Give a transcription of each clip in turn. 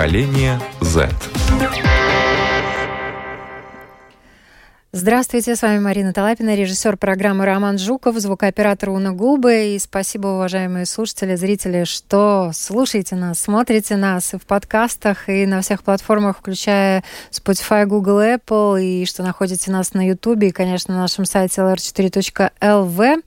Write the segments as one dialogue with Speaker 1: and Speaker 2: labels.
Speaker 1: Поколение Z.
Speaker 2: Здравствуйте, с вами Марина Талапина, режиссер программы Роман Жуков, звукооператор Уна Губы. И спасибо, уважаемые слушатели, зрители, что слушаете нас, смотрите нас и в подкастах, и на всех платформах, включая Spotify, Google, Apple, и что находите нас на YouTube, и, конечно, на нашем сайте lr4.lv.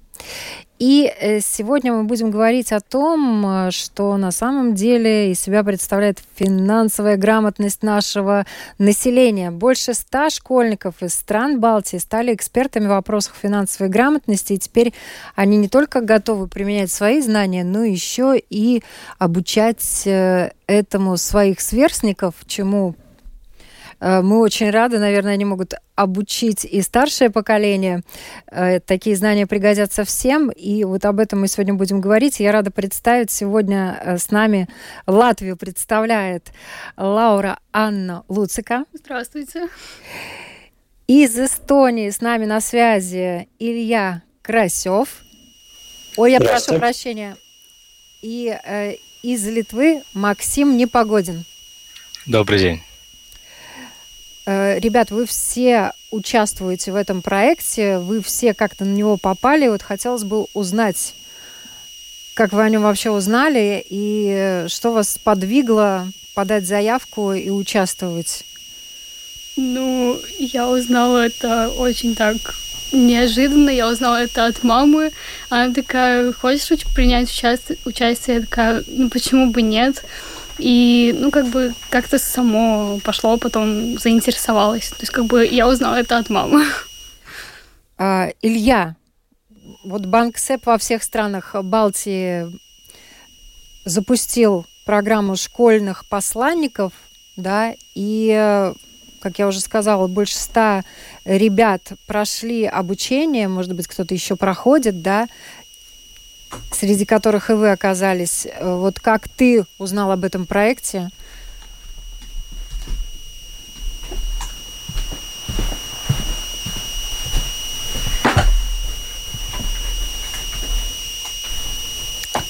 Speaker 2: И э, сегодня мы будем говорить о том, э, что на самом деле из себя представляет финансовая грамотность нашего населения. Больше ста школьников из стран Балтии стали экспертами в вопросах финансовой грамотности, и теперь они не только готовы применять свои знания, но еще и обучать э, этому своих сверстников, чему мы очень рады, наверное, они могут обучить и старшее поколение. Э, такие знания пригодятся всем, и вот об этом мы сегодня будем говорить. Я рада представить сегодня э, с нами Латвию представляет Лаура Анна Луцика.
Speaker 3: Здравствуйте.
Speaker 2: Из Эстонии с нами на связи Илья Красев. Ой, я прошу прощения. И э, из Литвы Максим Непогодин.
Speaker 4: Добрый день.
Speaker 2: Э, ребят, вы все участвуете в этом проекте, вы все как-то на него попали. Вот хотелось бы узнать, как вы о нем вообще узнали и что вас подвигло подать заявку и участвовать?
Speaker 3: Ну, я узнала это очень так неожиданно. Я узнала это от мамы. Она такая, хочешь принять участие? участие? Я такая, ну почему бы нет? И, ну, как бы как-то само пошло, потом заинтересовалась. То есть, как бы я узнала это от мамы.
Speaker 2: А, Илья, вот банк СЭП во всех странах Балтии запустил программу школьных посланников, да, и, как я уже сказала, больше ста ребят прошли обучение, может быть, кто-то еще проходит, да, среди которых и вы оказались. Э, вот как ты узнал об этом проекте?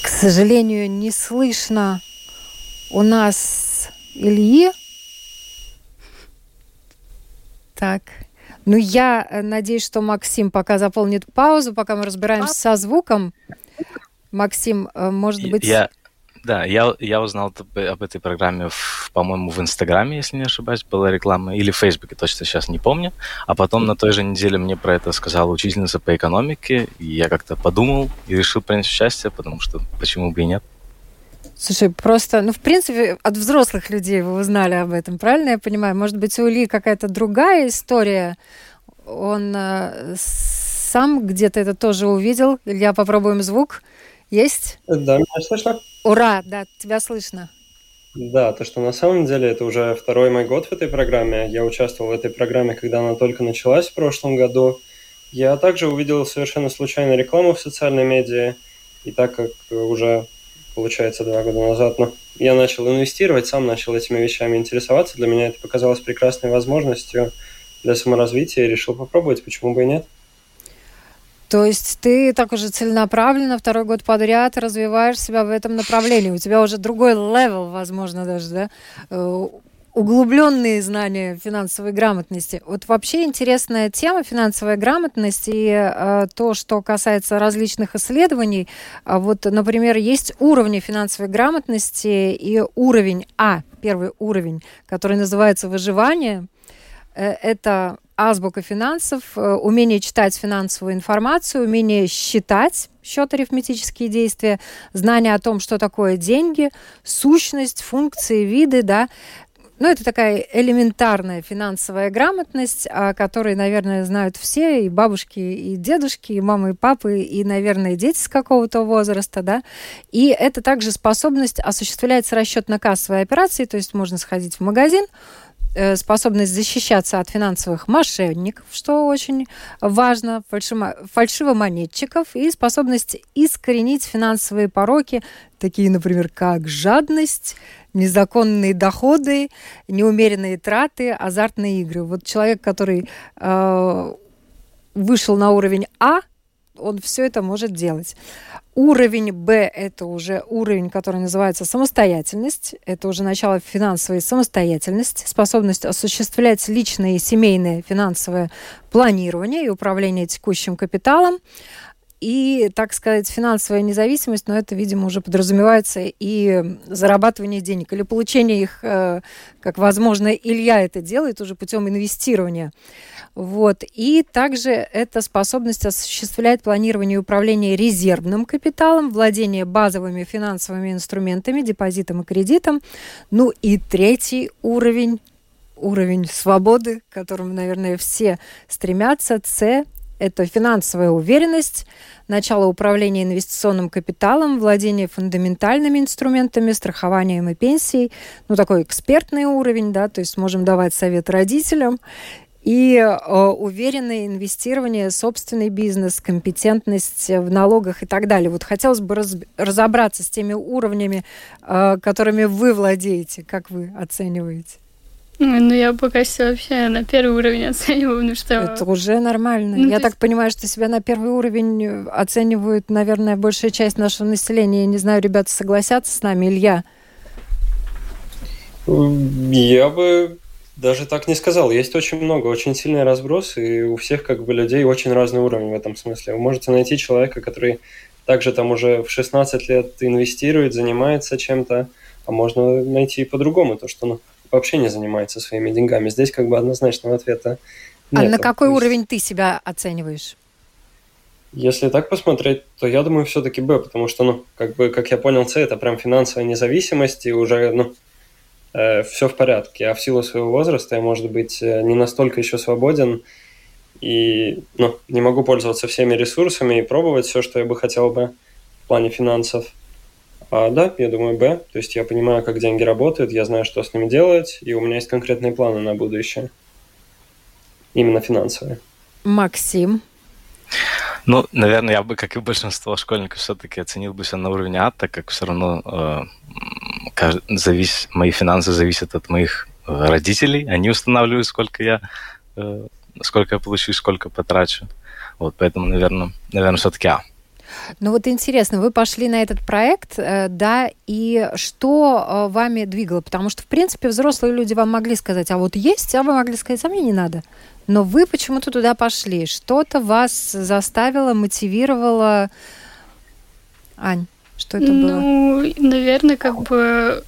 Speaker 2: К сожалению, не слышно у нас Ильи. Так. Ну, я э, надеюсь, что Максим пока заполнит паузу, пока мы разбираемся со звуком. Максим, э, может быть...
Speaker 4: Я, да, я, я узнал об этой программе, в, по-моему, в Инстаграме, если не ошибаюсь, была реклама, или в Фейсбуке, точно сейчас не помню. А потом на той же неделе мне про это сказала учительница по экономике, и я как-то подумал и решил принять участие, потому что почему бы и нет.
Speaker 2: Слушай, просто, ну, в принципе, от взрослых людей вы узнали об этом, правильно я понимаю? Может быть, у Ильи какая-то другая история? Он э, сам где-то это тоже увидел. Илья, попробуем звук. Есть?
Speaker 5: Да, меня слышно?
Speaker 2: Ура, да, тебя слышно.
Speaker 5: Да, то, что на самом деле это уже второй мой год в этой программе. Я участвовал в этой программе, когда она только началась в прошлом году. Я также увидел совершенно случайно рекламу в социальной медиа, и так как уже, получается, два года назад, но я начал инвестировать, сам начал этими вещами интересоваться, для меня это показалось прекрасной возможностью для саморазвития, и решил попробовать, почему бы и нет.
Speaker 2: То есть ты так уже целенаправленно второй год подряд развиваешь себя в этом направлении. У тебя уже другой level, возможно, даже, да? Э, углубленные знания финансовой грамотности. Вот вообще интересная тема финансовая грамотность и э, то, что касается различных исследований. А вот, например, есть уровни финансовой грамотности и уровень А, первый уровень, который называется выживание. Э, это азбука финансов, э, умение читать финансовую информацию, умение считать счет арифметические действия, знание о том, что такое деньги, сущность, функции, виды, да, ну, это такая элементарная финансовая грамотность, о которой, наверное, знают все, и бабушки, и дедушки, и мамы, и папы, и, наверное, дети с какого-то возраста, да. И это также способность осуществлять расчетно-кассовые операции, то есть можно сходить в магазин, способность защищаться от финансовых мошенников, что очень важно, фальшивомонетчиков, и способность искоренить финансовые пороки, такие, например, как жадность, незаконные доходы, неумеренные траты, азартные игры. Вот человек, который э, вышел на уровень А, он все это может делать. Уровень Б – это уже уровень, который называется самостоятельность. Это уже начало финансовой самостоятельности, способность осуществлять личное и семейное финансовое планирование и управление текущим капиталом и, так сказать, финансовая независимость, но это, видимо, уже подразумевается и зарабатывание денег или получение их, э, как, возможно, Илья это делает уже путем инвестирования. Вот. И также это способность осуществлять планирование и управление резервным капиталом, владение базовыми финансовыми инструментами, депозитом и кредитом. Ну и третий уровень уровень свободы, к которому, наверное, все стремятся, С это финансовая уверенность, начало управления инвестиционным капиталом, владение фундаментальными инструментами, страхованием и пенсией, ну, такой экспертный уровень, да, то есть можем давать совет родителям, и э, уверенное инвестирование, собственный бизнес, компетентность в налогах и так далее. Вот хотелось бы раз, разобраться с теми уровнями, э, которыми вы владеете, как вы оцениваете.
Speaker 3: Ну, я пока что вообще на первый уровень оцениваю, ну что...
Speaker 2: Это уже нормально. Ну, я так есть... понимаю, что себя на первый уровень оценивают, наверное, большая часть нашего населения. Я не знаю, ребята согласятся с нами, Илья?
Speaker 5: Я бы даже так не сказал. Есть очень много, очень сильный разброс, и у всех как бы людей очень разный уровень в этом смысле. Вы можете найти человека, который также там уже в 16 лет инвестирует, занимается чем-то, а можно найти по-другому, то, что ну, вообще не занимается своими деньгами. Здесь как бы однозначного ответа
Speaker 2: нет. А на какой есть... уровень ты себя оцениваешь?
Speaker 5: Если так посмотреть, то я думаю все-таки Б, потому что, ну, как бы, как я понял, С это прям финансовая независимость, и уже, ну, э, все в порядке. А в силу своего возраста я, может быть, э, не настолько еще свободен, и, ну, не могу пользоваться всеми ресурсами и пробовать все, что я бы хотел бы в плане финансов. А, да, я думаю, Б. То есть я понимаю, как деньги работают, я знаю, что с ними делать, и у меня есть конкретные планы на будущее. Именно финансовые.
Speaker 2: Максим.
Speaker 4: Ну, наверное, я бы, как и большинство школьников, все-таки оценил бы себя на уровне А, так как все равно э, завис... мои финансы зависят от моих э, родителей. Они устанавливают, сколько я, э, сколько я получу и сколько потрачу. Вот, поэтому, наверное, наверное все-таки А.
Speaker 2: Ну вот интересно, вы пошли на этот проект, э, да, и что э, вами двигало? Потому что, в принципе, взрослые люди вам могли сказать, а вот есть, а вы могли сказать, а мне не надо. Но вы почему-то туда пошли. Что-то вас заставило, мотивировало. Ань, что это
Speaker 3: ну,
Speaker 2: было?
Speaker 3: Ну, наверное, как бы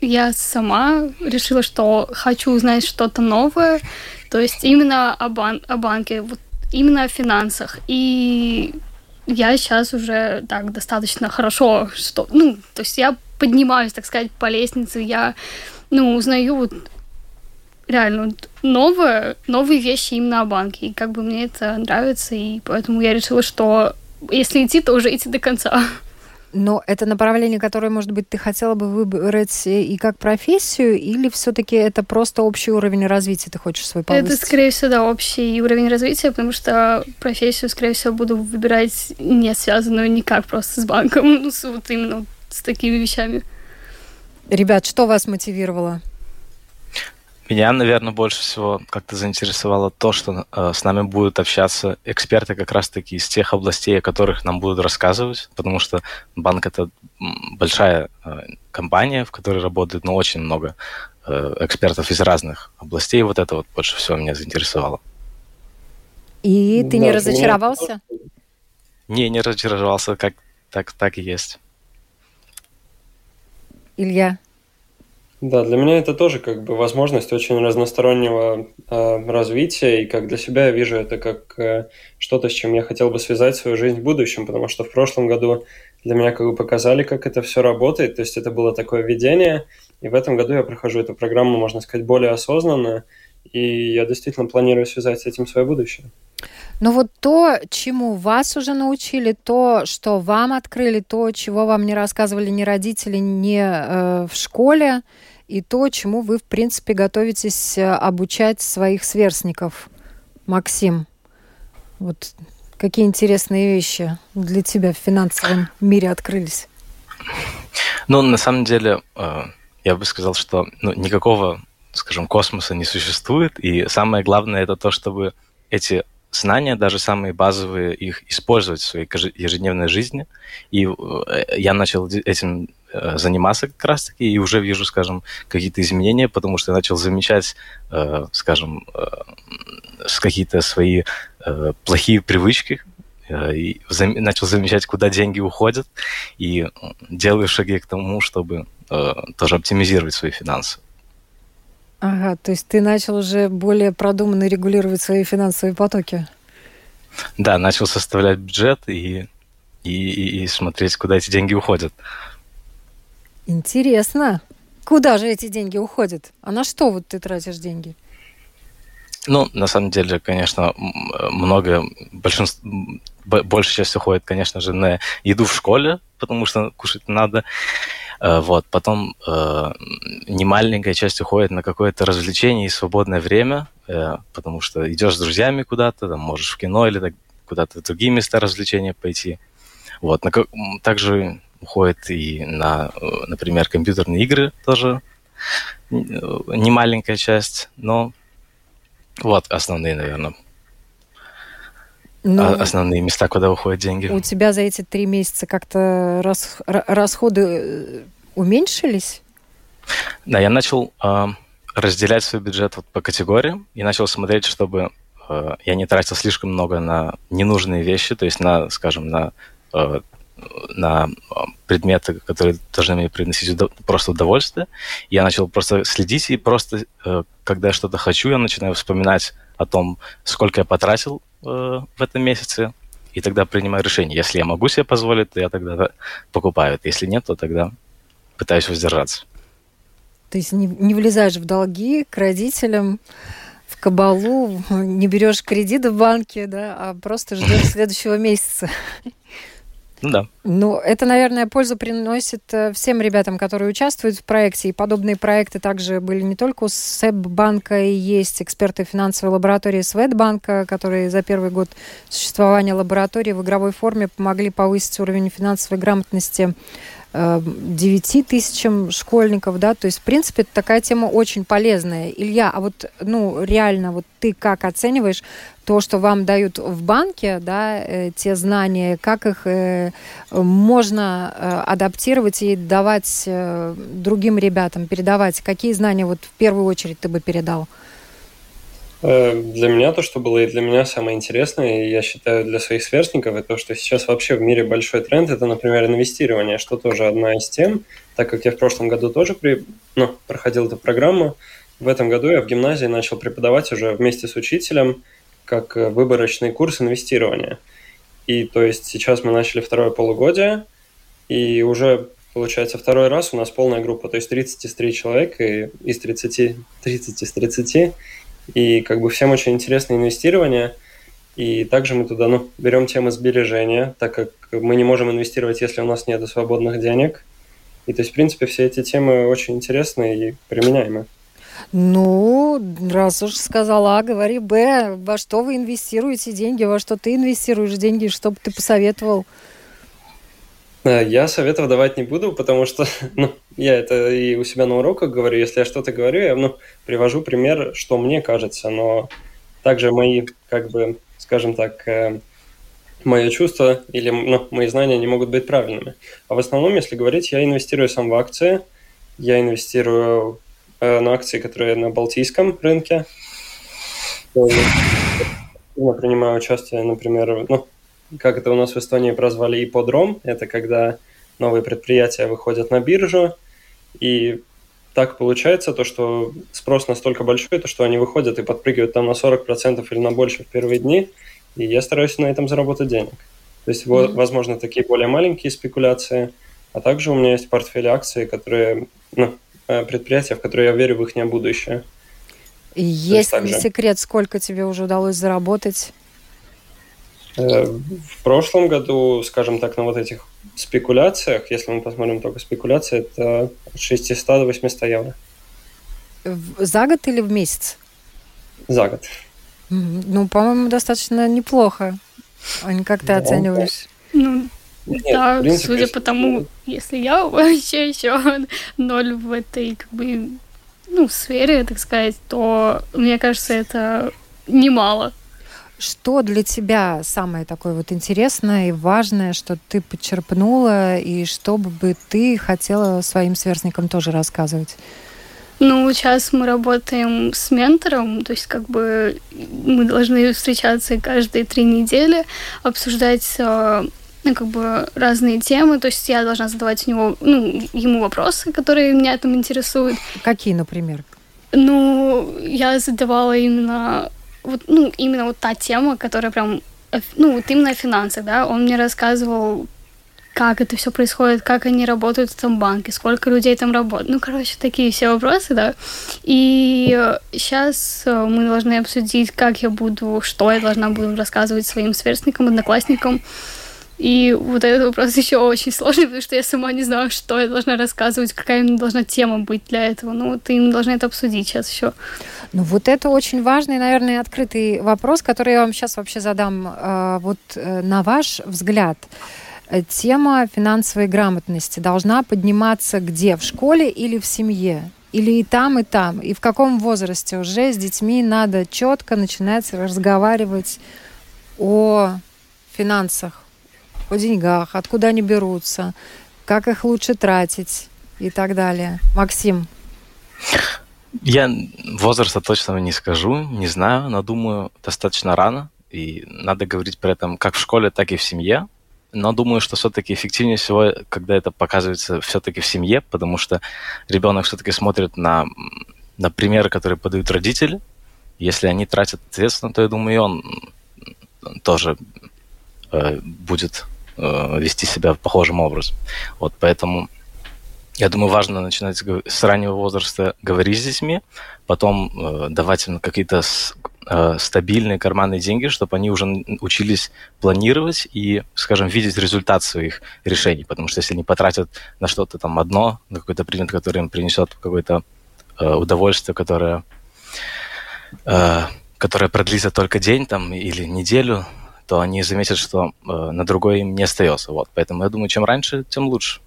Speaker 3: я сама решила, что хочу узнать что-то новое. То есть именно о, бан о банке, вот именно о финансах. И я сейчас уже так достаточно хорошо, что, ну, то есть я поднимаюсь, так сказать, по лестнице, я, ну, узнаю вот реально вот новые, новые вещи именно о банке, и как бы мне это нравится, и поэтому я решила, что если идти, то уже идти до конца.
Speaker 2: Но это направление, которое, может быть, ты хотела бы выбрать и как профессию, или все-таки это просто общий уровень развития ты хочешь свой повысить?
Speaker 3: Это, скорее всего, да, общий уровень развития, потому что профессию, скорее всего, буду выбирать не связанную никак просто с банком, ну, с, вот именно с такими вещами.
Speaker 2: Ребят, что вас мотивировало?
Speaker 4: Меня, наверное, больше всего как-то заинтересовало то, что э, с нами будут общаться эксперты как раз-таки из тех областей, о которых нам будут рассказывать, потому что банк это большая э, компания, в которой работает ну, очень много э, экспертов из разных областей. Вот это вот больше всего меня заинтересовало.
Speaker 2: И ты да, не разочаровался?
Speaker 4: Не, не разочаровался, как так, так и есть.
Speaker 2: Илья?
Speaker 5: Да, для меня это тоже как бы возможность очень разностороннего э, развития, и как для себя я вижу это как э, что-то, с чем я хотел бы связать свою жизнь в будущем, потому что в прошлом году для меня как бы показали, как это все работает, то есть это было такое видение, и в этом году я прохожу эту программу, можно сказать, более осознанно, и я действительно планирую связать с этим свое будущее.
Speaker 2: Ну вот то, чему вас уже научили, то, что вам открыли, то, чего вам не рассказывали ни родители, ни э, в школе, и то, чему вы, в принципе, готовитесь э, обучать своих сверстников. Максим, вот какие интересные вещи для тебя в финансовом мире открылись?
Speaker 4: Ну, на самом деле, э, я бы сказал, что ну, никакого, скажем, космоса не существует, и самое главное это то, чтобы эти знания, даже самые базовые, их использовать в своей ежедневной жизни. И я начал этим заниматься как раз-таки, и уже вижу, скажем, какие-то изменения, потому что я начал замечать, скажем, какие-то свои плохие привычки, и начал замечать, куда деньги уходят, и делаю шаги к тому, чтобы тоже оптимизировать свои финансы.
Speaker 2: Ага, то есть ты начал уже более продуманно регулировать свои финансовые потоки.
Speaker 4: Да, начал составлять бюджет и, и, и, и смотреть, куда эти деньги уходят.
Speaker 2: Интересно. Куда же эти деньги уходят? А на что вот ты тратишь деньги?
Speaker 4: Ну, на самом деле, конечно, много, большинство, большая часть уходит, конечно же, на еду в школе, потому что кушать надо. Э, вот. Потом э, немаленькая часть уходит на какое-то развлечение и свободное время, э, потому что идешь с друзьями куда-то, там, можешь в кино или куда-то в другие места развлечения пойти. Вот. На, также уходит и на, например, компьютерные игры тоже немаленькая часть, но вот основные, наверное. Но ну, основные места, куда уходят деньги.
Speaker 2: У тебя за эти три месяца как-то рас, расходы э, уменьшились?
Speaker 4: Да, я начал э, разделять свой бюджет вот по категориям и начал смотреть, чтобы э, я не тратил слишком много на ненужные вещи, то есть на, скажем, на э, на предметы, которые должны мне приносить удов- просто удовольствие. Я начал просто следить, и просто, э, когда я что-то хочу, я начинаю вспоминать о том, сколько я потратил в этом месяце, и тогда принимаю решение. Если я могу себе позволить, то я тогда покупаю. Если нет, то тогда пытаюсь воздержаться.
Speaker 2: То есть не, не влезаешь в долги к родителям, в кабалу, не берешь кредит в банке, да, а просто ждешь следующего месяца.
Speaker 4: Ну да.
Speaker 2: Ну, это, наверное, пользу приносит э, всем ребятам, которые участвуют в проекте. И подобные проекты также были не только у СЭБ-банка, и есть эксперты финансовой лаборатории Светбанка, которые за первый год существования лаборатории в игровой форме помогли повысить уровень финансовой грамотности 9 тысячам школьников, да, то есть, в принципе, такая тема очень полезная. Илья, а вот, ну, реально, вот ты как оцениваешь то, что вам дают в банке, да, э, те знания, как их э, можно э, адаптировать и давать э, другим ребятам, передавать? Какие знания вот в первую очередь ты бы передал?
Speaker 5: Э, для меня то, что было и для меня самое интересное, и я считаю для своих сверстников, это то, что сейчас вообще в мире большой тренд, это, например, инвестирование, что тоже одна из тем, так как я в прошлом году тоже при, ну, проходил эту программу, в этом году я в гимназии начал преподавать уже вместе с учителем как э, выборочный курс инвестирования. И то есть сейчас мы начали второе полугодие, и уже получается второй раз у нас полная группа, то есть 30 из 3 человека и из 30, 30 из 30, и как бы всем очень интересно инвестирование. И также мы туда ну, берем тему сбережения, так как мы не можем инвестировать, если у нас нет свободных денег. И то есть, в принципе, все эти темы очень интересны и применяемы.
Speaker 2: Ну, раз уж сказала А, говори Б. Во что вы инвестируете деньги, во что ты инвестируешь деньги, что бы ты посоветовал?
Speaker 5: Э, я советов давать не буду, потому что ну, я это и у себя на уроках говорю. Если я что-то говорю, я ну, привожу пример, что мне кажется, но также мои, как бы, скажем так, э, мои чувства или ну, мои знания не могут быть правильными. А в основном, если говорить, я инвестирую сам в акции, я инвестирую э, на акции, которые на балтийском рынке. Я принимаю участие, например, ну, как это у нас в Эстонии прозвали ипподром, это когда новые предприятия выходят на биржу, и так получается то, что спрос настолько большой, то, что они выходят и подпрыгивают там на 40% или на больше в первые дни, и я стараюсь на этом заработать денег. То есть, mm-hmm. возможно, такие более маленькие спекуляции, а также у меня есть портфель акций, которые, ну, э, предприятия, в которые я верю в их будущее.
Speaker 2: Есть ли секрет, сколько тебе уже удалось заработать?
Speaker 5: Э, в прошлом году, скажем так, на вот этих спекуляциях, если мы посмотрим только спекуляции, это от 600 до 800 евро.
Speaker 2: За год или в месяц?
Speaker 5: За год.
Speaker 2: Ну, по-моему, достаточно неплохо. А как ты да, оцениваешь?
Speaker 3: Ну, нет, да, принципе, судя по тому, если я вообще еще ноль в этой, как бы, ну, сфере, так сказать, то мне кажется, это немало.
Speaker 2: Что для тебя самое такое вот интересное и важное, что ты подчерпнула, и что бы ты хотела своим сверстникам тоже рассказывать?
Speaker 3: Ну, сейчас мы работаем с ментором, то есть как бы мы должны встречаться каждые три недели, обсуждать э, ну, как бы разные темы, то есть я должна задавать у него, ну, ему вопросы, которые меня там интересуют.
Speaker 2: Какие, например?
Speaker 3: Ну, я задавала именно вот, ну, именно вот та тема, которая прям, э, ну, вот именно о финансах, да, он мне рассказывал, как это все происходит, как они работают в этом банке, сколько людей там работает. Ну, короче, такие все вопросы, да. И сейчас э, мы должны обсудить, как я буду, что я должна буду рассказывать своим сверстникам, одноклассникам. И вот этот вопрос еще очень сложный, потому что я сама не знаю, что я должна рассказывать, какая должна тема быть для этого. Ну, вот им должны это обсудить сейчас еще.
Speaker 2: Ну, вот это очень важный, наверное, открытый вопрос, который я вам сейчас вообще задам. А, вот э, на ваш взгляд, э, тема финансовой грамотности должна подниматься где? В школе или в семье? Или и там, и там? И в каком возрасте уже с детьми надо четко начинать разговаривать о финансах? о деньгах, откуда они берутся, как их лучше тратить и так далее. Максим.
Speaker 4: Я возраста точно не скажу, не знаю, но думаю, достаточно рано. И надо говорить при этом как в школе, так и в семье. Но думаю, что все-таки эффективнее всего, когда это показывается все-таки в семье, потому что ребенок все-таки смотрит на, на примеры, которые подают родители. Если они тратят ответственно, то я думаю, и он тоже э, будет э, вести себя похожим образом. Вот поэтому я думаю, важно начинать с раннего возраста говорить с детьми, потом э, давать им какие-то э, стабильные карманные деньги, чтобы они уже учились планировать и, скажем, видеть результат своих решений. Потому что если они потратят на что-то там одно, на какой-то предмет, который им принесет какое-то э, удовольствие, которое, э, которое продлится только день там, или неделю, то они заметят, что э, на другой им не остается. Вот. Поэтому я думаю, чем раньше, тем лучше.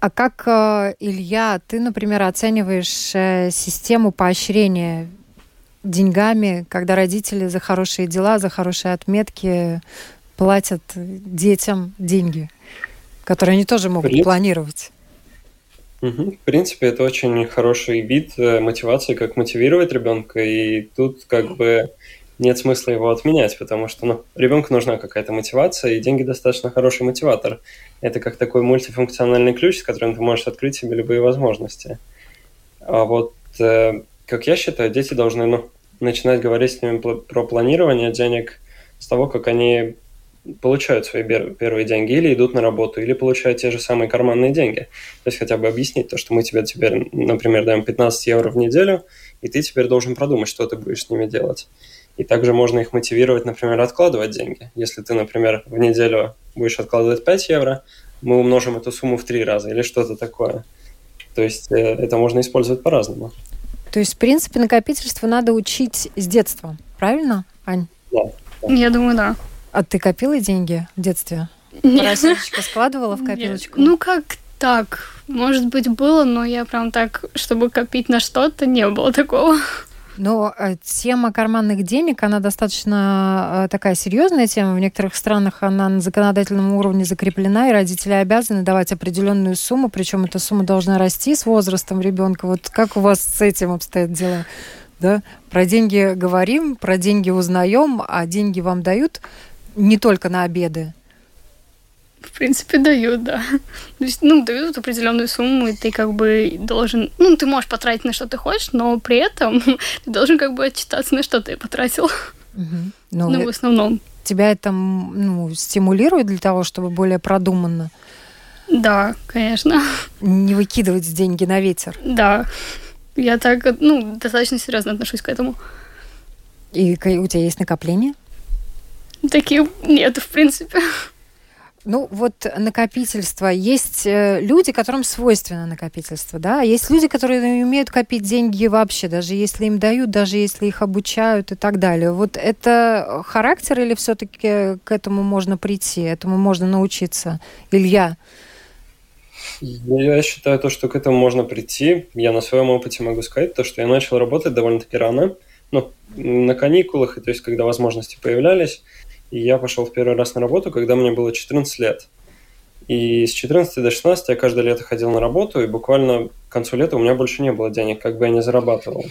Speaker 2: А как, э, Илья, ты, например, оцениваешь э, систему поощрения деньгами, когда родители за хорошие дела, за хорошие отметки платят детям деньги, которые они тоже могут Принцип... планировать?
Speaker 5: Угу. В принципе, это очень хороший вид э, мотивации, как мотивировать ребенка. И тут как бы нет смысла его отменять, потому что ну, ребенку нужна какая-то мотивация, и деньги достаточно хороший мотиватор. Это как такой мультифункциональный ключ, с которым ты можешь открыть себе любые возможности. А вот, э, как я считаю, дети должны ну, начинать говорить с ними про планирование денег с того, как они получают свои первые деньги или идут на работу, или получают те же самые карманные деньги. То есть хотя бы объяснить то, что мы тебе теперь, например, даем 15 евро в неделю, и ты теперь должен продумать, что ты будешь с ними делать. И также можно их мотивировать, например, откладывать деньги. Если ты, например, в неделю будешь откладывать 5 евро, мы умножим эту сумму в три раза или что-то такое. То есть э, это можно использовать по-разному.
Speaker 2: То есть, в принципе, накопительство надо учить с детства, правильно, Ань?
Speaker 5: Да.
Speaker 3: да. Я думаю, да.
Speaker 2: А ты копила деньги в детстве? Нет. складывала в копилочку?
Speaker 3: Нет. Ну, как так? Может быть, было, но я прям так, чтобы копить на что-то, не было такого.
Speaker 2: Но э, тема карманных денег, она достаточно э, такая серьезная тема. В некоторых странах она на законодательном уровне закреплена, и родители обязаны давать определенную сумму, причем эта сумма должна расти с возрастом ребенка. Вот как у вас с этим обстоят дела? Да? Про деньги говорим, про деньги узнаем, а деньги вам дают не только на обеды,
Speaker 3: в принципе, дают, да. То есть, ну, дают определенную сумму, и ты как бы должен... Ну, ты можешь потратить на что ты хочешь, но при этом ты должен как бы отчитаться, на что ты потратил. Угу. Ну, ну, в основном.
Speaker 2: Тебя это ну, стимулирует для того, чтобы более продуманно?
Speaker 3: Да, конечно.
Speaker 2: Не выкидывать деньги на ветер?
Speaker 3: Да. Я так, ну, достаточно серьезно отношусь к этому.
Speaker 2: И у тебя есть накопления?
Speaker 3: Таких нет, в принципе.
Speaker 2: Ну, вот накопительство. Есть э, люди, которым свойственно накопительство, да, есть люди, которые умеют копить деньги вообще, даже если им дают, даже если их обучают и так далее. Вот это характер или все-таки к этому можно прийти, этому можно научиться? Илья?
Speaker 5: Я считаю то, что к этому можно прийти. Я на своем опыте могу сказать то, что я начал работать довольно-таки рано, ну, на каникулах, и то есть когда возможности появлялись. И я пошел в первый раз на работу, когда мне было 14 лет. И с 14 до 16 я каждое лето ходил на работу, и буквально к концу лета у меня больше не было денег, как бы я не зарабатывал.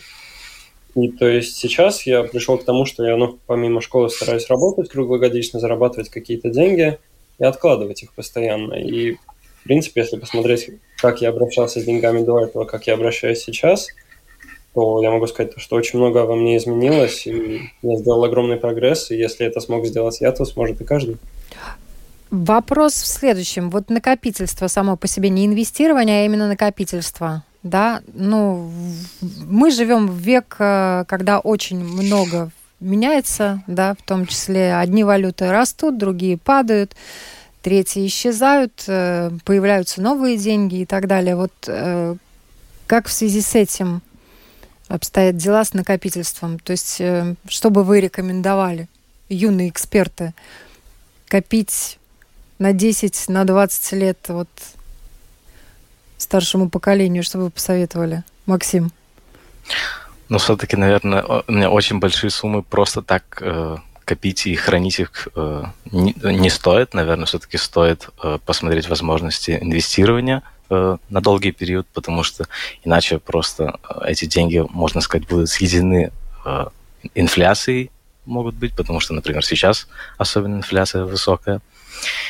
Speaker 5: И то есть сейчас я пришел к тому, что я, ну, помимо школы стараюсь работать круглогодично, зарабатывать какие-то деньги и откладывать их постоянно. И, в принципе, если посмотреть, как я обращался с деньгами до этого, как я обращаюсь сейчас, то я могу сказать, что очень много во мне изменилось, и я сделал огромный прогресс, и если это смог сделать я, то сможет и каждый.
Speaker 2: Вопрос в следующем. Вот накопительство само по себе не инвестирование, а именно накопительство. Да, ну, мы живем в век, э, когда очень много меняется, да, в том числе одни валюты растут, другие падают, третьи исчезают, э, появляются новые деньги и так далее. Вот э, как в связи с этим обстоят дела с накопительством? То есть, что бы вы рекомендовали, юные эксперты, копить на 10, на 20 лет вот старшему поколению, что вы посоветовали? Максим?
Speaker 4: Ну, все-таки, наверное, у меня очень большие суммы просто так э, копить и хранить их э, не, не стоит. Наверное, все-таки стоит э, посмотреть возможности инвестирования э, на долгий период, потому что иначе просто э, эти деньги, можно сказать, будут съедены э, инфляцией, могут быть, потому что, например, сейчас особенно инфляция высокая.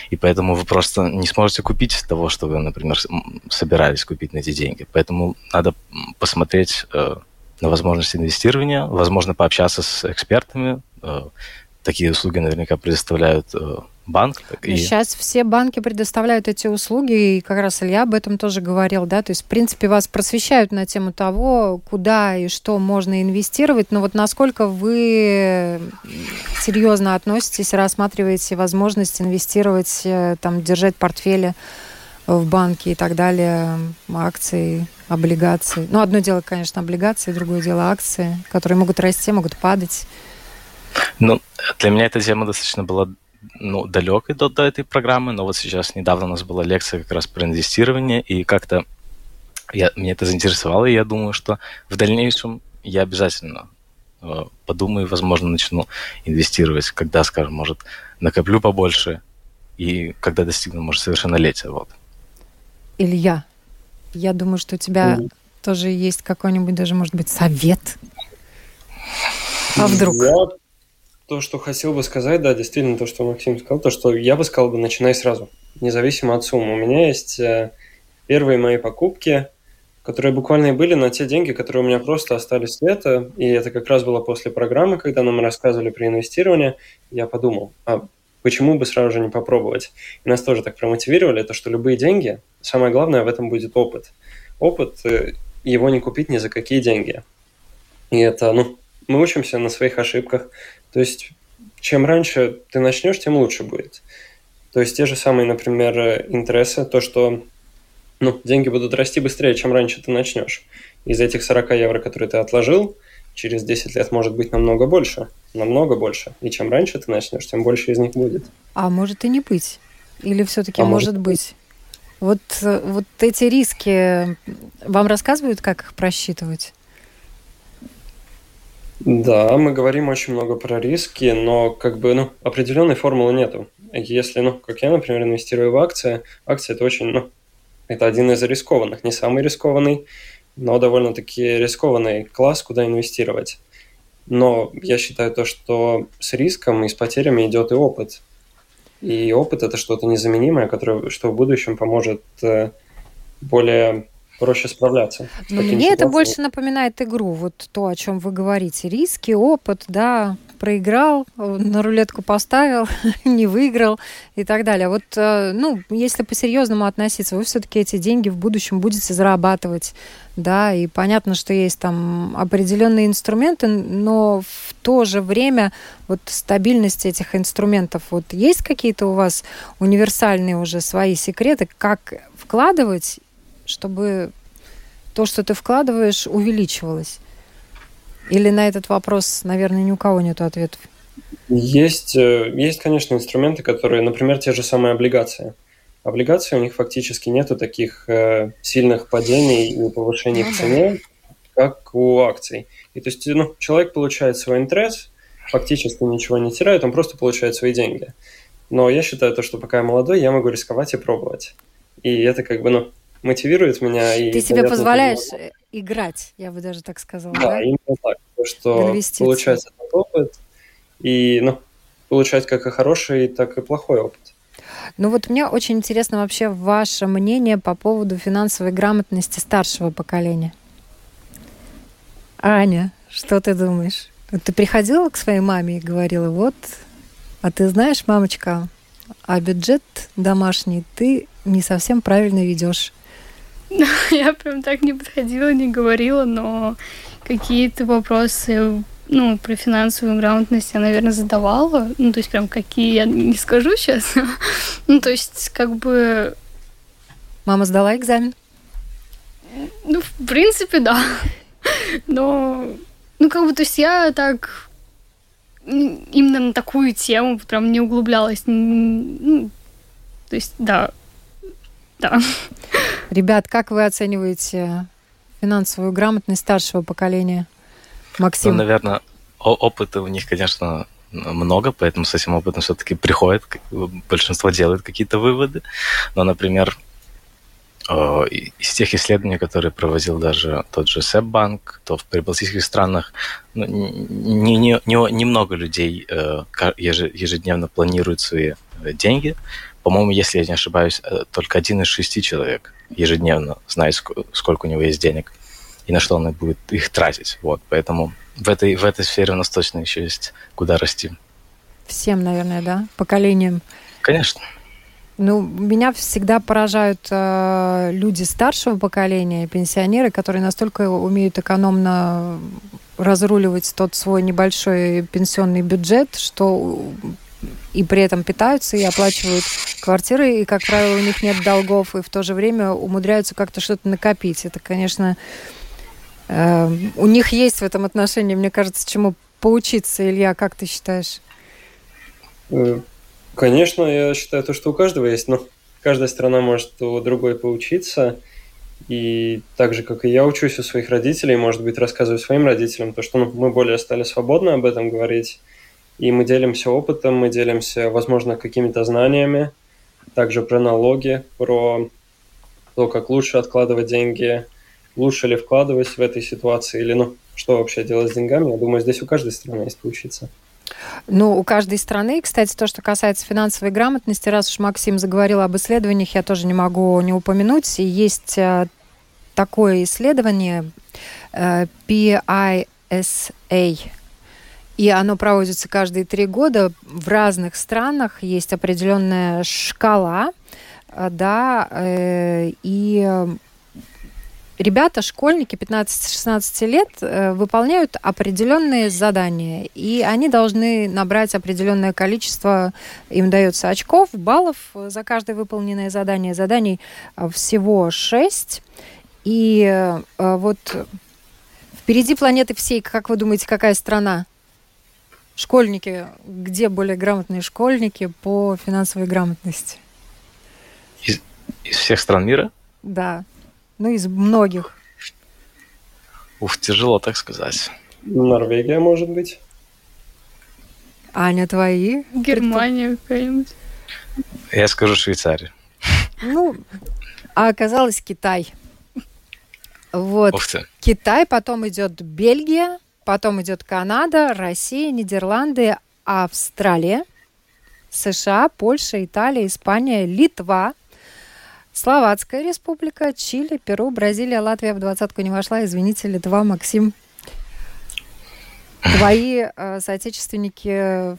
Speaker 4: И поэтому вы просто не сможете купить того, что вы, например, собирались купить на эти деньги. Поэтому надо посмотреть на возможность инвестирования, возможно, пообщаться с экспертами. Такие услуги наверняка предоставляют банк.
Speaker 2: Так и... Сейчас все банки предоставляют эти услуги, и как раз Илья об этом тоже говорил, да, то есть, в принципе, вас просвещают на тему того, куда и что можно инвестировать, но вот насколько вы серьезно относитесь, рассматриваете возможность инвестировать, э, там, держать портфели в банке и так далее, акции, облигации. Ну, одно дело, конечно, облигации, другое дело акции, которые могут расти, могут падать.
Speaker 4: Ну, для меня эта тема достаточно была ну, далекой до, до этой программы, но вот сейчас недавно у нас была лекция как раз про инвестирование, и как-то я, меня это заинтересовало, и я думаю, что в дальнейшем я обязательно э, подумаю, возможно, начну инвестировать, когда, скажем, может, накоплю побольше, и когда достигну, может, совершеннолетия. Вот.
Speaker 2: Илья, я думаю, что у тебя mm. тоже есть какой-нибудь даже, может быть, совет. А вдруг?
Speaker 5: Я то, что хотел бы сказать, да, действительно, то, что Максим сказал, то, что я бы сказал бы, начинай сразу, независимо от суммы. У меня есть э, первые мои покупки, которые буквально и были на те деньги, которые у меня просто остались с лета, и это как раз было после программы, когда нам рассказывали про инвестирование, я подумал, а почему бы сразу же не попробовать? И нас тоже так промотивировали, то, что любые деньги, самое главное в этом будет опыт. Опыт, э, его не купить ни за какие деньги. И это, ну, мы учимся на своих ошибках, то есть, чем раньше ты начнешь, тем лучше будет. То есть, те же самые, например, интересы, то, что ну, деньги будут расти быстрее, чем раньше ты начнешь. Из этих 40 евро, которые ты отложил, через 10 лет может быть намного больше. Намного больше. И чем раньше ты начнешь, тем больше из них будет.
Speaker 2: А может и не быть. Или все-таки а может быть. Вот, вот эти риски вам рассказывают, как их просчитывать?
Speaker 5: Да, мы говорим очень много про риски, но как бы ну, определенной формулы нету. Если, ну, как я, например, инвестирую в акции, акции это очень, ну, это один из рискованных, не самый рискованный, но довольно-таки рискованный класс, куда инвестировать. Но я считаю то, что с риском и с потерями идет и опыт. И опыт это что-то незаменимое, которое, что в будущем поможет э, более проще справляться.
Speaker 2: Но мне ситуациям. это больше напоминает игру, вот то, о чем вы говорите. Риски, опыт, да, проиграл, на рулетку поставил, не выиграл и так далее. Вот, э, ну, если по-серьезному относиться, вы все-таки эти деньги в будущем будете зарабатывать, да, и понятно, что есть там определенные инструменты, но в то же время вот стабильность этих инструментов, вот есть какие-то у вас универсальные уже свои секреты, как вкладывать чтобы то, что ты вкладываешь, увеличивалось? Или на этот вопрос, наверное, ни у кого нет ответов?
Speaker 5: Есть, э, есть, конечно, инструменты, которые, например, те же самые облигации. Облигации у них фактически нету таких э, сильных падений и повышений ну, в цене, да. как у акций. И то есть ну, человек получает свой интерес, фактически ничего не теряет, он просто получает свои деньги. Но я считаю то, что пока я молодой, я могу рисковать и пробовать. И это как бы, ну, мотивирует меня. И,
Speaker 2: Ты себе позволяешь понимаю. играть, я бы даже так сказала. Да,
Speaker 5: да? именно так. То, что получать этот опыт и, ну, получать как и хороший, так и плохой опыт.
Speaker 2: Ну вот мне очень интересно вообще ваше мнение по поводу финансовой грамотности старшего поколения. Аня, что ты думаешь? Ты приходила к своей маме и говорила, вот, а ты знаешь, мамочка, а бюджет домашний ты не совсем правильно ведешь.
Speaker 3: Я прям так не подходила, не говорила, но какие-то вопросы ну, про финансовую грамотность я, наверное, задавала. Ну, то есть прям какие я не скажу сейчас. ну, то есть как бы...
Speaker 2: Мама сдала экзамен?
Speaker 3: Ну, в принципе, да. Но, ну, как бы, то есть я так именно на такую тему прям не углублялась. Ну, то есть, да. Да.
Speaker 2: Ребят, как вы оцениваете финансовую грамотность старшего поколения? Максим?
Speaker 4: Ну, наверное, опыта у них, конечно, много, поэтому с этим опытом все-таки приходит, большинство делает какие-то выводы. Но, например, из тех исследований, которые проводил даже тот же СЭП-банк, то в прибалтийских странах ну, не, не, не, немного людей э, ежедневно планируют свои э, деньги. По-моему, если я не ошибаюсь, только один из шести человек ежедневно знает, сколько у него есть денег и на что он будет их тратить. Вот, поэтому в этой, в этой сфере у нас точно еще есть куда расти.
Speaker 2: Всем, наверное, да? Поколением.
Speaker 4: Конечно.
Speaker 2: Ну, меня всегда поражают э, люди старшего поколения, пенсионеры, которые настолько умеют экономно разруливать тот свой небольшой пенсионный бюджет, что и при этом питаются и оплачивают квартиры, и, как правило, у них нет долгов, и в то же время умудряются как-то что-то накопить. Это, конечно, Эм, у них есть в этом отношении, мне кажется, чему поучиться, Илья, как ты считаешь?
Speaker 5: Э, конечно, я считаю, то, что у каждого есть, но каждая страна может у другой поучиться. И так же, как и я учусь у своих родителей, может быть, рассказываю своим родителям, то, что ну, мы более стали свободно об этом говорить, и мы делимся опытом, мы делимся, возможно, какими-то знаниями, также про налоги, про то, как лучше откладывать деньги – лучше ли вкладывать в этой ситуации или ну, что вообще делать с деньгами. Я думаю, здесь у каждой страны есть поучиться.
Speaker 2: Ну, у каждой страны, кстати, то, что касается финансовой грамотности, раз уж Максим заговорил об исследованиях, я тоже не могу не упомянуть. Есть э, такое исследование э, PISA, и оно проводится каждые три года. В разных странах есть определенная шкала, э, да, и ребята, школьники 15-16 лет э, выполняют определенные задания, и они должны набрать определенное количество, им дается очков, баллов за каждое выполненное задание. Заданий э, всего 6. И э, вот впереди планеты всей, как вы думаете, какая страна? Школьники, где более грамотные школьники по финансовой грамотности?
Speaker 4: Из, из всех стран мира?
Speaker 2: Да. Ну, из многих.
Speaker 4: Ух, тяжело так сказать.
Speaker 5: Норвегия, может быть.
Speaker 2: Аня, твои?
Speaker 3: Германия какая-нибудь.
Speaker 4: Я скажу Швейцария.
Speaker 2: Ну, а оказалось Китай. Вот. Ух ты. Китай, потом идет Бельгия, потом идет Канада, Россия, Нидерланды, Австралия, США, Польша, Италия, Испания, Литва, Словацкая республика, Чили, Перу, Бразилия, Латвия в двадцатку не вошла. Извините, Литва, Максим. Твои э, соотечественники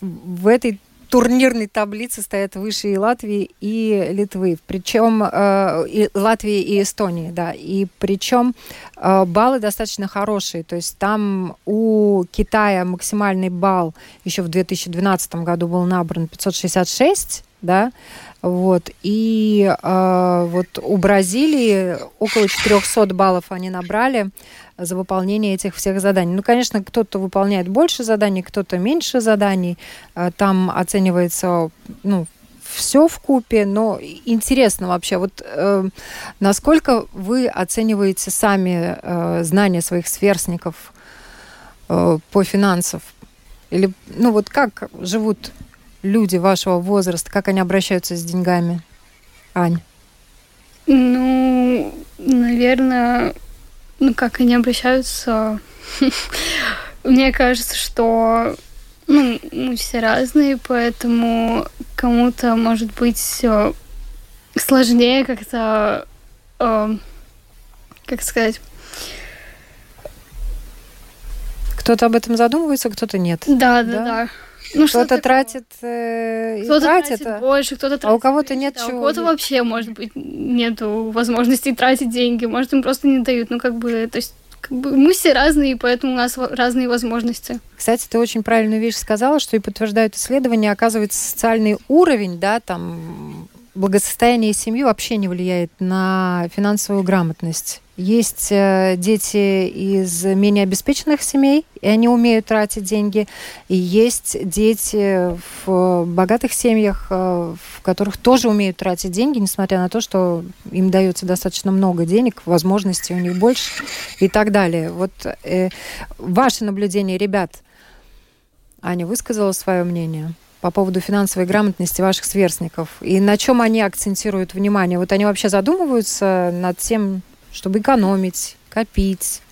Speaker 2: в этой турнирной таблице стоят выше и Латвии, и Литвы. Причем э, и Латвии и Эстонии, да. И причем э, баллы достаточно хорошие. То есть там у Китая максимальный балл еще в 2012 году был набран 566, да, вот. И э, вот у Бразилии около 400 баллов они набрали за выполнение этих всех заданий. Ну, конечно, кто-то выполняет больше заданий, кто-то меньше заданий. Э, там оценивается, ну, все в купе, но интересно вообще, вот э, насколько вы оцениваете сами э, знания своих сверстников э, по финансам? Или, ну вот как живут люди вашего возраста, как они обращаются с деньгами? Ань?
Speaker 3: Ну, наверное, ну как они обращаются? Мне кажется, что ну, мы все разные, поэтому кому-то может быть все сложнее как-то, э, как сказать.
Speaker 2: Кто-то об этом задумывается, кто-то нет.
Speaker 3: Да, да, да. да.
Speaker 2: Ну, кто-то тратит, э,
Speaker 3: кто-то тратит, тратит больше, кто-то тратит,
Speaker 2: а у кого-то нет
Speaker 3: да, чего. У кого-то вообще, может быть, нету возможности тратить деньги, может, им просто не дают. Ну, как бы, то есть как бы мы все разные, поэтому у нас разные возможности.
Speaker 2: Кстати, ты очень правильную вещь сказала, что и подтверждают исследования, оказывается, социальный уровень, да, там благосостояние семьи вообще не влияет на финансовую грамотность. Есть э, дети из менее обеспеченных семей, и они умеют тратить деньги. И есть дети в богатых семьях, э, в которых тоже умеют тратить деньги, несмотря на то, что им дается достаточно много денег, возможностей у них больше и так далее. Вот э, ваше наблюдение, ребят, Аня высказала свое мнение по поводу финансовой грамотности ваших сверстников? И на чем они акцентируют внимание? Вот они вообще задумываются над тем, чтобы экономить, копить?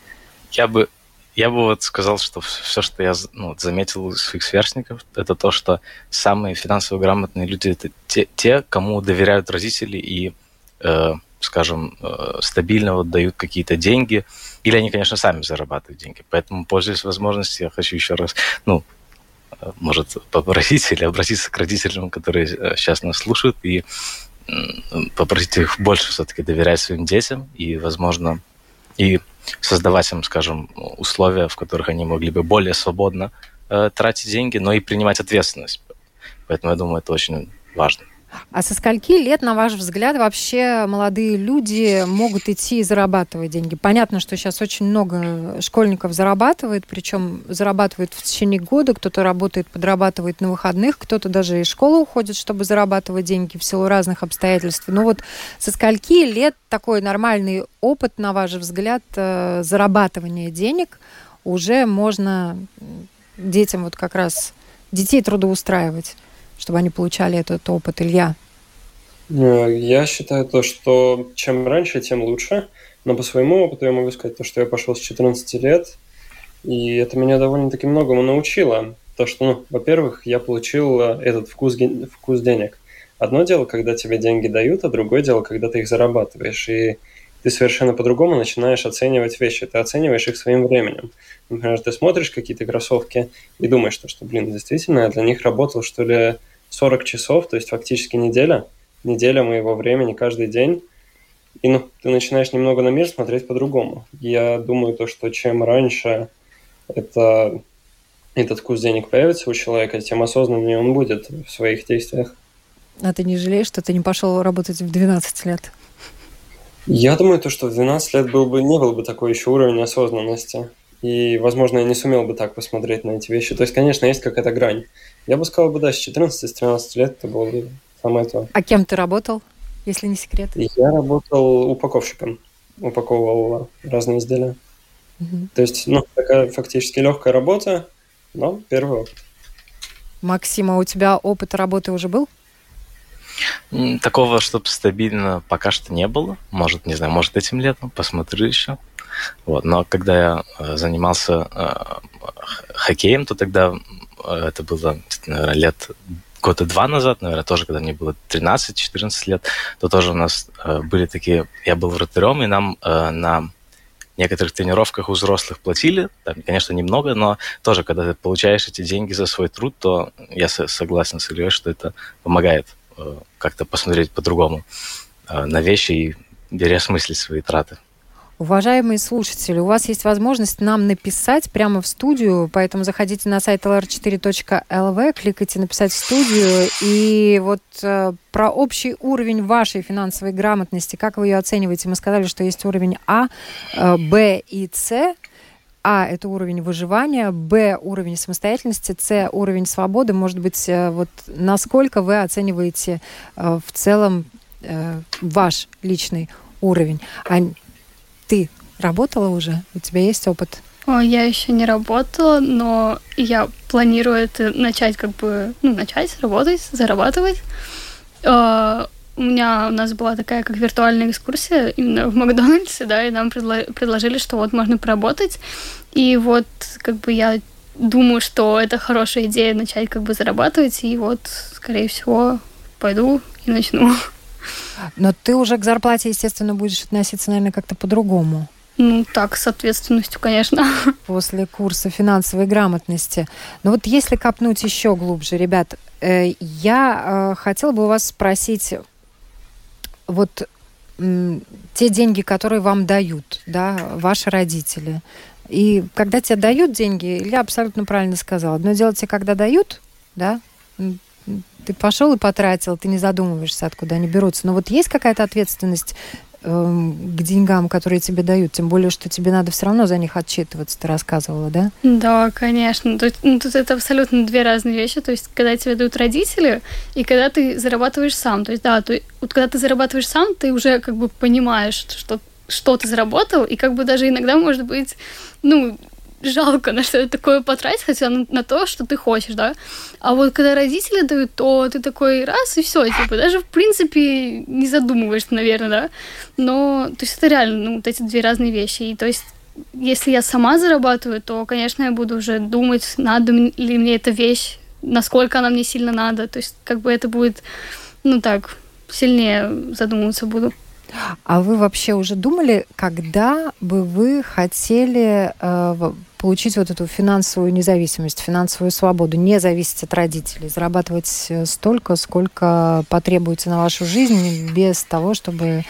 Speaker 4: Я бы, я бы вот сказал, что все, что я ну, заметил у своих сверстников, это то, что самые финансово грамотные люди это те, те кому доверяют родители и, э, скажем, э, стабильно вот дают какие-то деньги, или они, конечно, сами зарабатывают деньги. Поэтому, пользуясь возможностью, я хочу еще раз, ну, может попросить или обратиться к родителям, которые сейчас нас слушают, и попросить их больше все-таки доверять своим детям и, возможно, и создавать им, скажем, условия, в которых они могли бы более свободно э, тратить деньги, но и принимать ответственность. Поэтому я думаю, это очень важно.
Speaker 2: А со скольки лет, на ваш взгляд, вообще молодые люди могут идти и зарабатывать деньги? Понятно, что сейчас очень много школьников зарабатывает, причем зарабатывает в течение года, кто-то работает, подрабатывает на выходных, кто-то даже из школы уходит, чтобы зарабатывать деньги в силу разных обстоятельств. Но вот со скольки лет такой нормальный опыт, на ваш взгляд, э, зарабатывания денег уже можно детям вот как раз детей трудоустраивать? Чтобы они получали этот опыт, Илья?
Speaker 5: Э, я считаю то, что чем раньше, тем лучше. Но по своему опыту я могу сказать то, что я пошел с 14 лет, и это меня довольно-таки многому научило. То, что, ну, во-первых, я получил э, этот вкус, вкус денег. Одно дело, когда тебе деньги дают, а другое дело, когда ты их зарабатываешь. И ты совершенно по-другому начинаешь оценивать вещи. Ты оцениваешь их своим временем. Например, ты смотришь какие-то кроссовки и думаешь, что, что блин, действительно, я для них работал, что ли, 40 часов, то есть фактически неделя, неделя моего времени каждый день. И ну, ты начинаешь немного на мир смотреть по-другому. Я думаю, то, что чем раньше это, этот вкус денег появится у человека, тем осознаннее он будет в своих действиях.
Speaker 2: А ты не жалеешь, что ты не пошел работать в 12 лет?
Speaker 5: Я думаю, то, что в 12 лет был бы, не был бы такой еще уровень осознанности. И, возможно, я не сумел бы так посмотреть на эти вещи. То есть, конечно, есть какая-то грань. Я бы сказал бы, да, с 14 с 13 лет это было бы самое то.
Speaker 2: А кем ты работал, если не секрет?
Speaker 5: Я работал упаковщиком. Упаковывал разные изделия. Угу. То есть, ну, такая фактически легкая работа, но первый опыт.
Speaker 2: Максима, у тебя опыт работы уже был?
Speaker 4: Такого, чтобы стабильно пока что не было. Может, не знаю, может этим летом, посмотрю еще. Вот. Но когда я э, занимался э, хоккеем, то тогда э, это было, наверное, лет года два назад, наверное, тоже, когда мне было 13-14 лет, то тоже у нас были такие... Я был вратарем, и нам на некоторых тренировках у взрослых платили, там, конечно, немного, но тоже, когда ты получаешь эти деньги за свой труд, то я согласен с Ильей, что это помогает как-то посмотреть по-другому на вещи и переосмыслить свои траты.
Speaker 2: Уважаемые слушатели, у вас есть возможность нам написать прямо в студию, поэтому заходите на сайт lr4.lv, кликайте «Написать в студию», и вот э, про общий уровень вашей финансовой грамотности, как вы ее оцениваете? Мы сказали, что есть уровень А, э, Б и С. А – это уровень выживания, Б – уровень самостоятельности, С – уровень свободы. Может быть, э, вот насколько вы оцениваете э, в целом э, ваш личный уровень? А ты работала уже? У тебя есть опыт?
Speaker 3: О, я еще не работала, но я планирую это начать как бы, ну, начать работать, зарабатывать. Э, у меня у нас была такая как виртуальная экскурсия именно в Макдональдсе, да, и нам предло- предложили, что вот можно поработать. И вот как бы я думаю, что это хорошая идея начать как бы зарабатывать, и вот, скорее всего, пойду и начну.
Speaker 2: Но ты уже к зарплате, естественно, будешь относиться, наверное, как-то по-другому.
Speaker 3: Ну, так, с ответственностью, конечно.
Speaker 2: После курса финансовой грамотности. Но вот если копнуть еще глубже, ребят, э, я э, хотела бы у вас спросить, вот те деньги, которые вам дают, да, ваши родители, и когда тебе дают деньги, Илья абсолютно правильно сказал, одно дело тебе, когда дают, да, ты пошел и потратил, ты не задумываешься, откуда они берутся. Но вот есть какая-то ответственность к деньгам, которые тебе дают, тем более, что тебе надо все равно за них отчитываться, ты рассказывала, да?
Speaker 3: Да, конечно. Тут, ну, тут это абсолютно две разные вещи. То есть, когда тебе дают родители, и когда ты зарабатываешь сам. То есть, да, то, вот когда ты зарабатываешь сам, ты уже как бы понимаешь, что что ты заработал, и как бы даже иногда, может быть, ну, жалко на что-то такое потратить, хотя на, на то, что ты хочешь, да. А вот когда родители дают, то ты такой раз и все, типа, даже в принципе не задумываешься, наверное, да. Но, то есть это реально, ну, вот эти две разные вещи. И то есть если я сама зарабатываю, то, конечно, я буду уже думать, надо ли мне эта вещь, насколько она мне сильно надо. То есть как бы это будет, ну так, сильнее задумываться буду.
Speaker 2: А вы вообще уже думали, когда бы вы хотели э, получить вот эту финансовую независимость, финансовую свободу, не зависеть от родителей, зарабатывать э, столько, сколько потребуется на вашу жизнь, без того, чтобы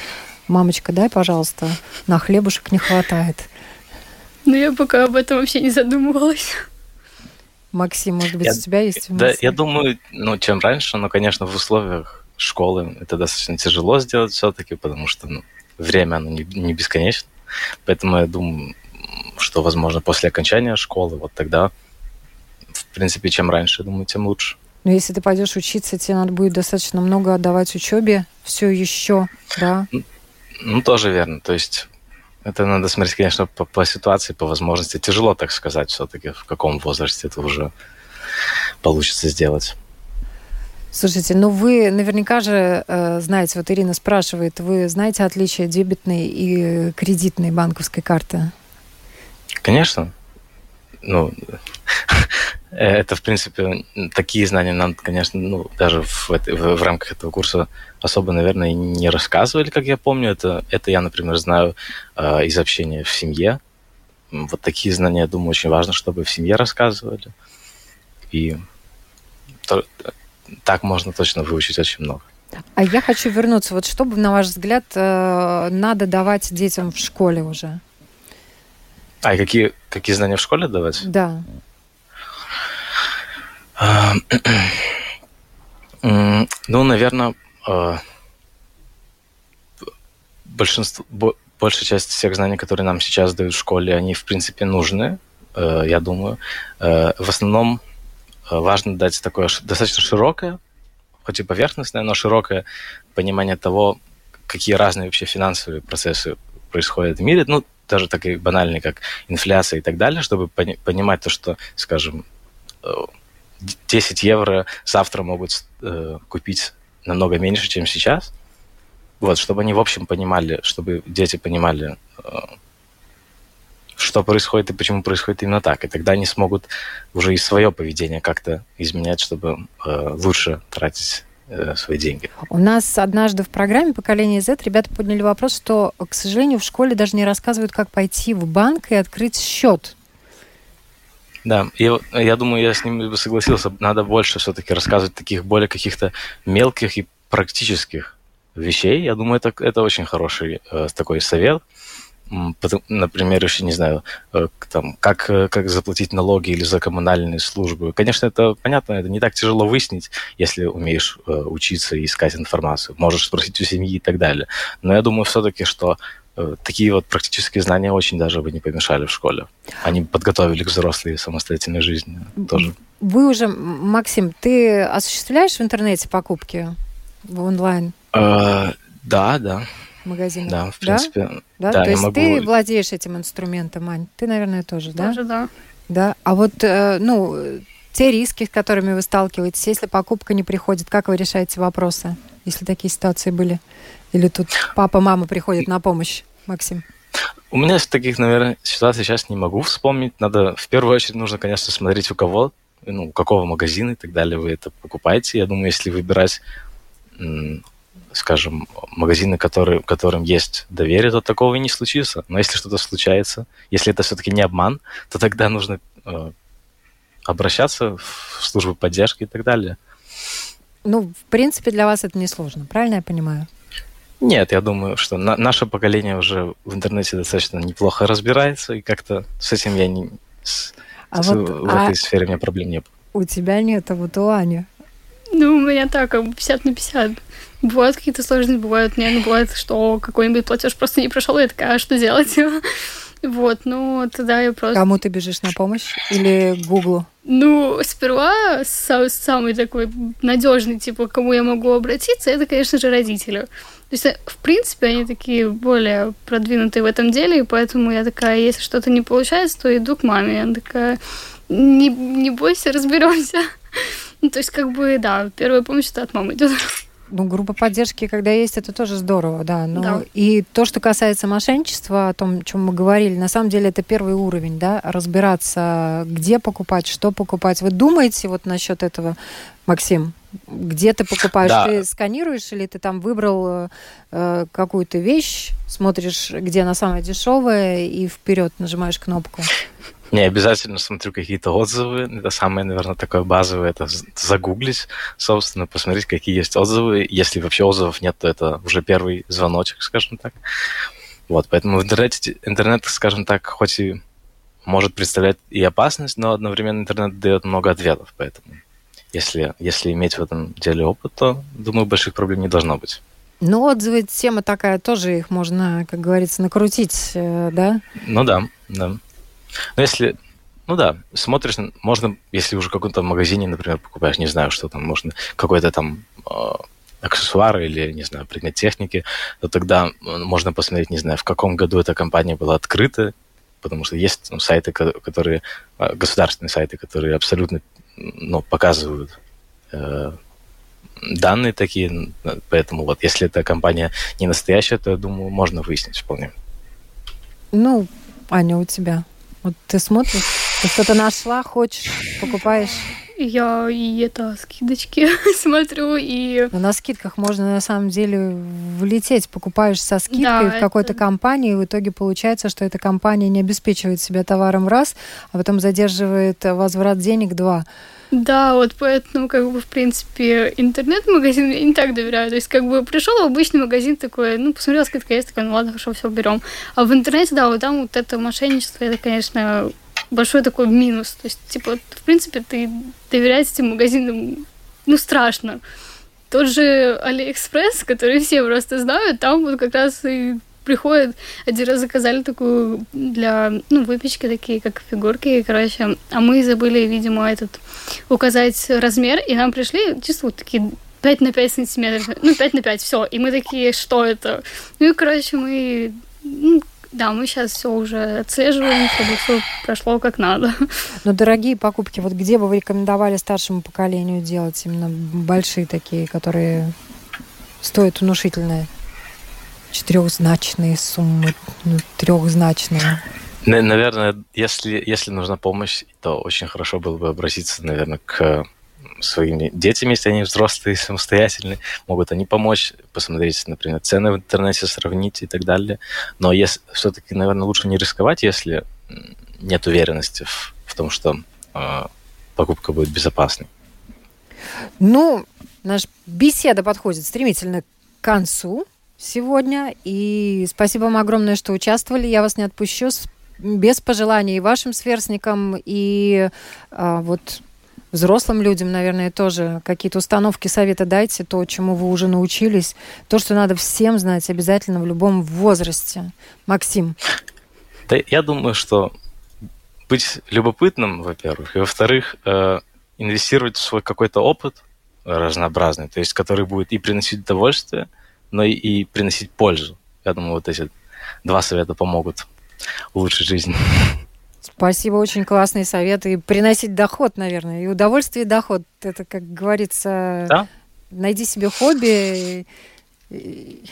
Speaker 2: мамочка, дай, пожалуйста, на хлебушек не хватает.
Speaker 3: Ну, я пока об этом вообще не задумывалась.
Speaker 2: Максим, может быть,
Speaker 4: я,
Speaker 2: у тебя есть
Speaker 4: мысли? Да, я думаю, ну, чем раньше, но, конечно, в условиях школы это достаточно тяжело сделать все-таки, потому что ну, время, оно не, не бесконечно. Поэтому я думаю, что, возможно, после окончания школы, вот тогда, в принципе, чем раньше, думаю, тем лучше.
Speaker 2: Но если ты пойдешь учиться, тебе надо будет достаточно много отдавать учебе все еще, да?
Speaker 4: Ну, тоже верно. То есть это надо смотреть, конечно, по, по ситуации, по возможности. Тяжело так сказать все-таки, в каком возрасте это уже получится сделать.
Speaker 2: Слушайте, ну вы наверняка же э, знаете, вот Ирина спрашивает, вы знаете отличие дебетной и кредитной банковской карты?
Speaker 4: Конечно. Ну, это, в принципе, такие знания нам, конечно, ну, даже в, в, в рамках этого курса особо, наверное, не рассказывали, как я помню. Это, это я, например, знаю э, из общения в семье. Вот такие знания, я думаю, очень важно, чтобы в семье рассказывали. И то, так можно точно выучить очень много.
Speaker 2: А я хочу вернуться. Вот что бы, на ваш взгляд, э, надо давать детям в школе уже?
Speaker 4: А и какие, какие знания в школе давать?
Speaker 2: Да.
Speaker 4: Ну, наверное, э, большинство, большая часть всех знаний, которые нам сейчас дают в школе, они, в принципе, нужны, э, я думаю. Э, в основном важно дать такое достаточно широкое, хоть и поверхностное, но широкое понимание того, какие разные вообще финансовые процессы происходят в мире. Ну, даже такие банальные, как инфляция и так далее, чтобы пони- понимать то, что, скажем, 10 э, евро завтра могут э, купить намного меньше, чем сейчас. Вот, чтобы они в общем понимали, чтобы дети понимали, э, что происходит и почему происходит именно так. И тогда они смогут уже и свое поведение как-то изменять, чтобы э, лучше тратить свои деньги.
Speaker 2: У нас однажды в программе «Поколение Z» ребята подняли вопрос, что, к сожалению, в школе даже не рассказывают, как пойти в банк и открыть счет.
Speaker 4: Да, я, я думаю, я с ним согласился. Надо больше все-таки рассказывать таких более каких-то мелких и практических вещей. Я думаю, это, это очень хороший э, такой совет например, еще не знаю, э, там, как, э, как заплатить налоги или за коммунальные службы. Конечно, это понятно, это не так тяжело выяснить, если умеешь э, учиться и искать информацию. Можешь спросить у семьи и так далее. Но я думаю все-таки, что такие вот практические знания очень даже бы не помешали в школе. Они подготовили к взрослой самостоятельной жизни тоже.
Speaker 2: Вы уже, Максим, ты осуществляешь в интернете покупки в онлайн?
Speaker 4: Э, да, да.
Speaker 2: Магазин.
Speaker 4: Да, в принципе.
Speaker 2: Да,
Speaker 4: да
Speaker 2: то есть
Speaker 4: могу...
Speaker 2: ты владеешь этим инструментом, Ань? Ты, наверное, тоже, да?
Speaker 3: Тоже, да.
Speaker 2: Да. А вот, э, ну, те риски, с которыми вы сталкиваетесь, если покупка не приходит, как вы решаете вопросы, если такие ситуации были? Или тут папа, мама приходят на помощь, Максим?
Speaker 4: У меня таких, наверное, ситуаций сейчас не могу вспомнить. Надо, в первую очередь, нужно, конечно, смотреть, у кого, ну, у какого магазина и так далее вы это покупаете. Я думаю, если выбирать, скажем, магазины, которые, которым есть доверие, то такого и не случится. Но если что-то случается, если это все-таки не обман, то тогда нужно э, обращаться в службу поддержки и так далее.
Speaker 2: Ну, в принципе, для вас это несложно, правильно я понимаю?
Speaker 4: Нет, я думаю, что на, наше поколение уже в интернете достаточно неплохо разбирается, и как-то с этим я не... С, а с, вот, в а этой сфере у меня проблем не было.
Speaker 2: У тебя нет, а вот у Ани?
Speaker 3: Ну, у меня так, как бы 50 на 50. Бывают какие-то сложности, бывают, ну, бывает, что какой-нибудь платеж просто не прошел, я такая, а что делать? Вот, ну, тогда я просто...
Speaker 2: Кому ты бежишь на помощь? Или Гуглу?
Speaker 3: Ну, сперва самый такой надежный, типа, кому я могу обратиться, это, конечно же, родители. То есть, в принципе, они такие более продвинутые в этом деле, и поэтому я такая, если что-то не получается, то иду к маме. Она такая, не, не бойся, разберемся. Ну, то есть, как бы, да, первая помощь это от мамы идет.
Speaker 2: Ну, группа поддержки, когда есть, это тоже здорово, да. Но
Speaker 3: да.
Speaker 2: И то, что касается мошенничества, о том, о чем мы говорили, на самом деле это первый уровень, да, разбираться, где покупать, что покупать. Вы думаете вот насчет этого, Максим? Где ты покупаешь? Да. Ты сканируешь или ты там выбрал э, какую-то вещь, смотришь, где она самая дешевая, и вперед нажимаешь кнопку?
Speaker 4: Не обязательно смотрю какие-то отзывы. Это самое, наверное, такое базовое, это загуглить, собственно, посмотреть, какие есть отзывы. Если вообще отзывов нет, то это уже первый звоночек, скажем так. Вот, поэтому в интернете, интернет, скажем так, хоть и может представлять и опасность, но одновременно интернет дает много ответов, поэтому если, если иметь в этом деле опыт, то, думаю, больших проблем не должно быть.
Speaker 2: Ну, отзывы, тема такая, тоже их можно, как говорится, накрутить, э, да?
Speaker 4: Ну да, да. Но если, ну да, смотришь, можно, если уже в каком-то магазине, например, покупаешь, не знаю, что там, можно какой-то там э, аксессуар или, не знаю, предмет техники, то тогда можно посмотреть, не знаю, в каком году эта компания была открыта, потому что есть ну, сайты, которые, а, государственные сайты, которые абсолютно ну, показывают э, данные такие, поэтому вот если эта компания не настоящая, то, я думаю, можно выяснить вполне.
Speaker 2: Ну, Аня, у тебя? Вот ты смотришь, ты что-то нашла, хочешь, покупаешь?
Speaker 3: Я и это скидочки смотрю, и...
Speaker 2: Но на скидках можно на самом деле влететь. Покупаешь со скидкой да, в какой-то это... компании, и в итоге получается, что эта компания не обеспечивает себя товаром раз, а потом задерживает возврат денег два.
Speaker 3: Да, вот поэтому, как бы, в принципе, интернет-магазин я не так доверяю. То есть, как бы, пришел в обычный магазин такой, ну, посмотрел, скидка есть, такой, ну, ладно, хорошо, все, берем. А в интернете, да, вот там вот это мошенничество, это, конечно, большой такой минус. То есть, типа, в принципе, ты доверять этим магазинам, ну, страшно. Тот же Алиэкспресс, который все просто знают, там вот как раз и приходят. Один раз заказали такую для, ну, выпечки такие, как фигурки, короче. А мы забыли, видимо, этот указать размер, и нам пришли чисто вот такие 5 на 5 сантиметров. Ну, 5 на 5, все. И мы такие, что это? Ну и, короче, мы... Ну, да, мы сейчас все уже отслеживаем, чтобы все прошло как надо.
Speaker 2: Но дорогие покупки, вот где бы вы рекомендовали старшему поколению делать именно большие такие, которые стоят внушительные? Четырехзначные суммы, ну, трехзначные.
Speaker 4: Наверное, если, если нужна помощь, то очень хорошо было бы обратиться, наверное, к своим детям, если они взрослые, самостоятельные, могут они помочь, посмотреть, например, цены в интернете, сравнить и так далее. Но если все-таки, наверное, лучше не рисковать, если нет уверенности в, в том, что э, покупка будет безопасной.
Speaker 2: Ну, наша беседа подходит стремительно к концу сегодня. И спасибо вам огромное, что участвовали. Я вас не отпущу без пожеланий и вашим сверстникам, и а, вот взрослым людям, наверное, тоже какие-то установки, советы дайте, то, чему вы уже научились, то, что надо всем знать обязательно в любом возрасте. Максим.
Speaker 4: Да, я думаю, что быть любопытным, во-первых, и во-вторых, э, инвестировать в свой какой-то опыт разнообразный, то есть который будет и приносить удовольствие, но и, и приносить пользу. Я думаю, вот эти два совета помогут улучшить жизнь.
Speaker 2: Спасибо, очень классные советы. И приносить доход, наверное, и удовольствие, и доход. Это, как говорится, да? найди себе хобби и, и,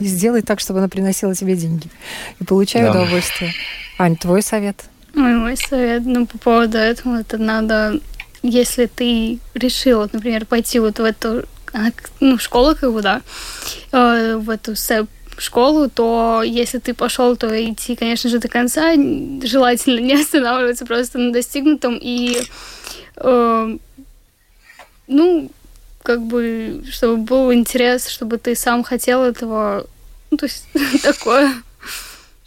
Speaker 2: и сделай так, чтобы оно приносило тебе деньги. И получай да. удовольствие. Ань, твой совет?
Speaker 3: Мой, мой совет, ну, по поводу этого, это надо, если ты решил, вот, например, пойти вот в эту, ну, школу, как бы, да, э, в эту СЭП школу, то если ты пошел, то идти, конечно же, до конца. Желательно не останавливаться просто на достигнутом. И, э, ну, как бы, чтобы был интерес, чтобы ты сам хотел этого. Ну, то есть такое.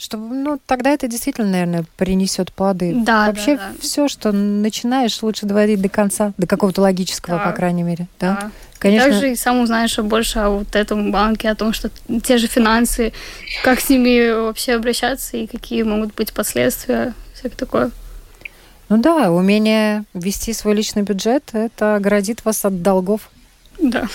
Speaker 2: Чтобы, ну, тогда это действительно, наверное, принесет плоды.
Speaker 3: Да,
Speaker 2: Вообще
Speaker 3: да, да.
Speaker 2: все, что начинаешь, лучше доводить до конца, до какого-то логического,
Speaker 3: да.
Speaker 2: по крайней мере. Да.
Speaker 3: да. Конечно. Также и сам узнаешь больше о вот этом банке, о том, что те же финансы, как с ними вообще обращаться и какие могут быть последствия, всякое такое.
Speaker 2: Ну да, умение вести свой личный бюджет, это оградит вас от долгов.
Speaker 3: Да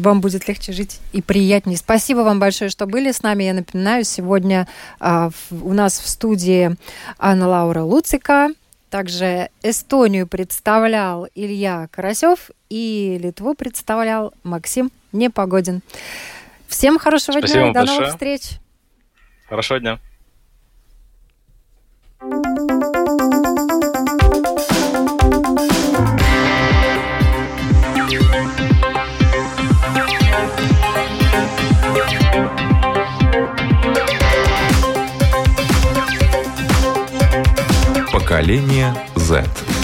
Speaker 2: вам будет легче жить и приятнее. Спасибо вам большое, что были с нами. Я напоминаю, сегодня а, в, у нас в студии Анна Лаура Луцика. Также Эстонию представлял Илья Карасев и Литву представлял Максим Непогодин. Всем хорошего
Speaker 4: Спасибо
Speaker 2: дня и до
Speaker 4: большое.
Speaker 2: новых встреч.
Speaker 4: Хорошего дня.
Speaker 1: Поколение Z.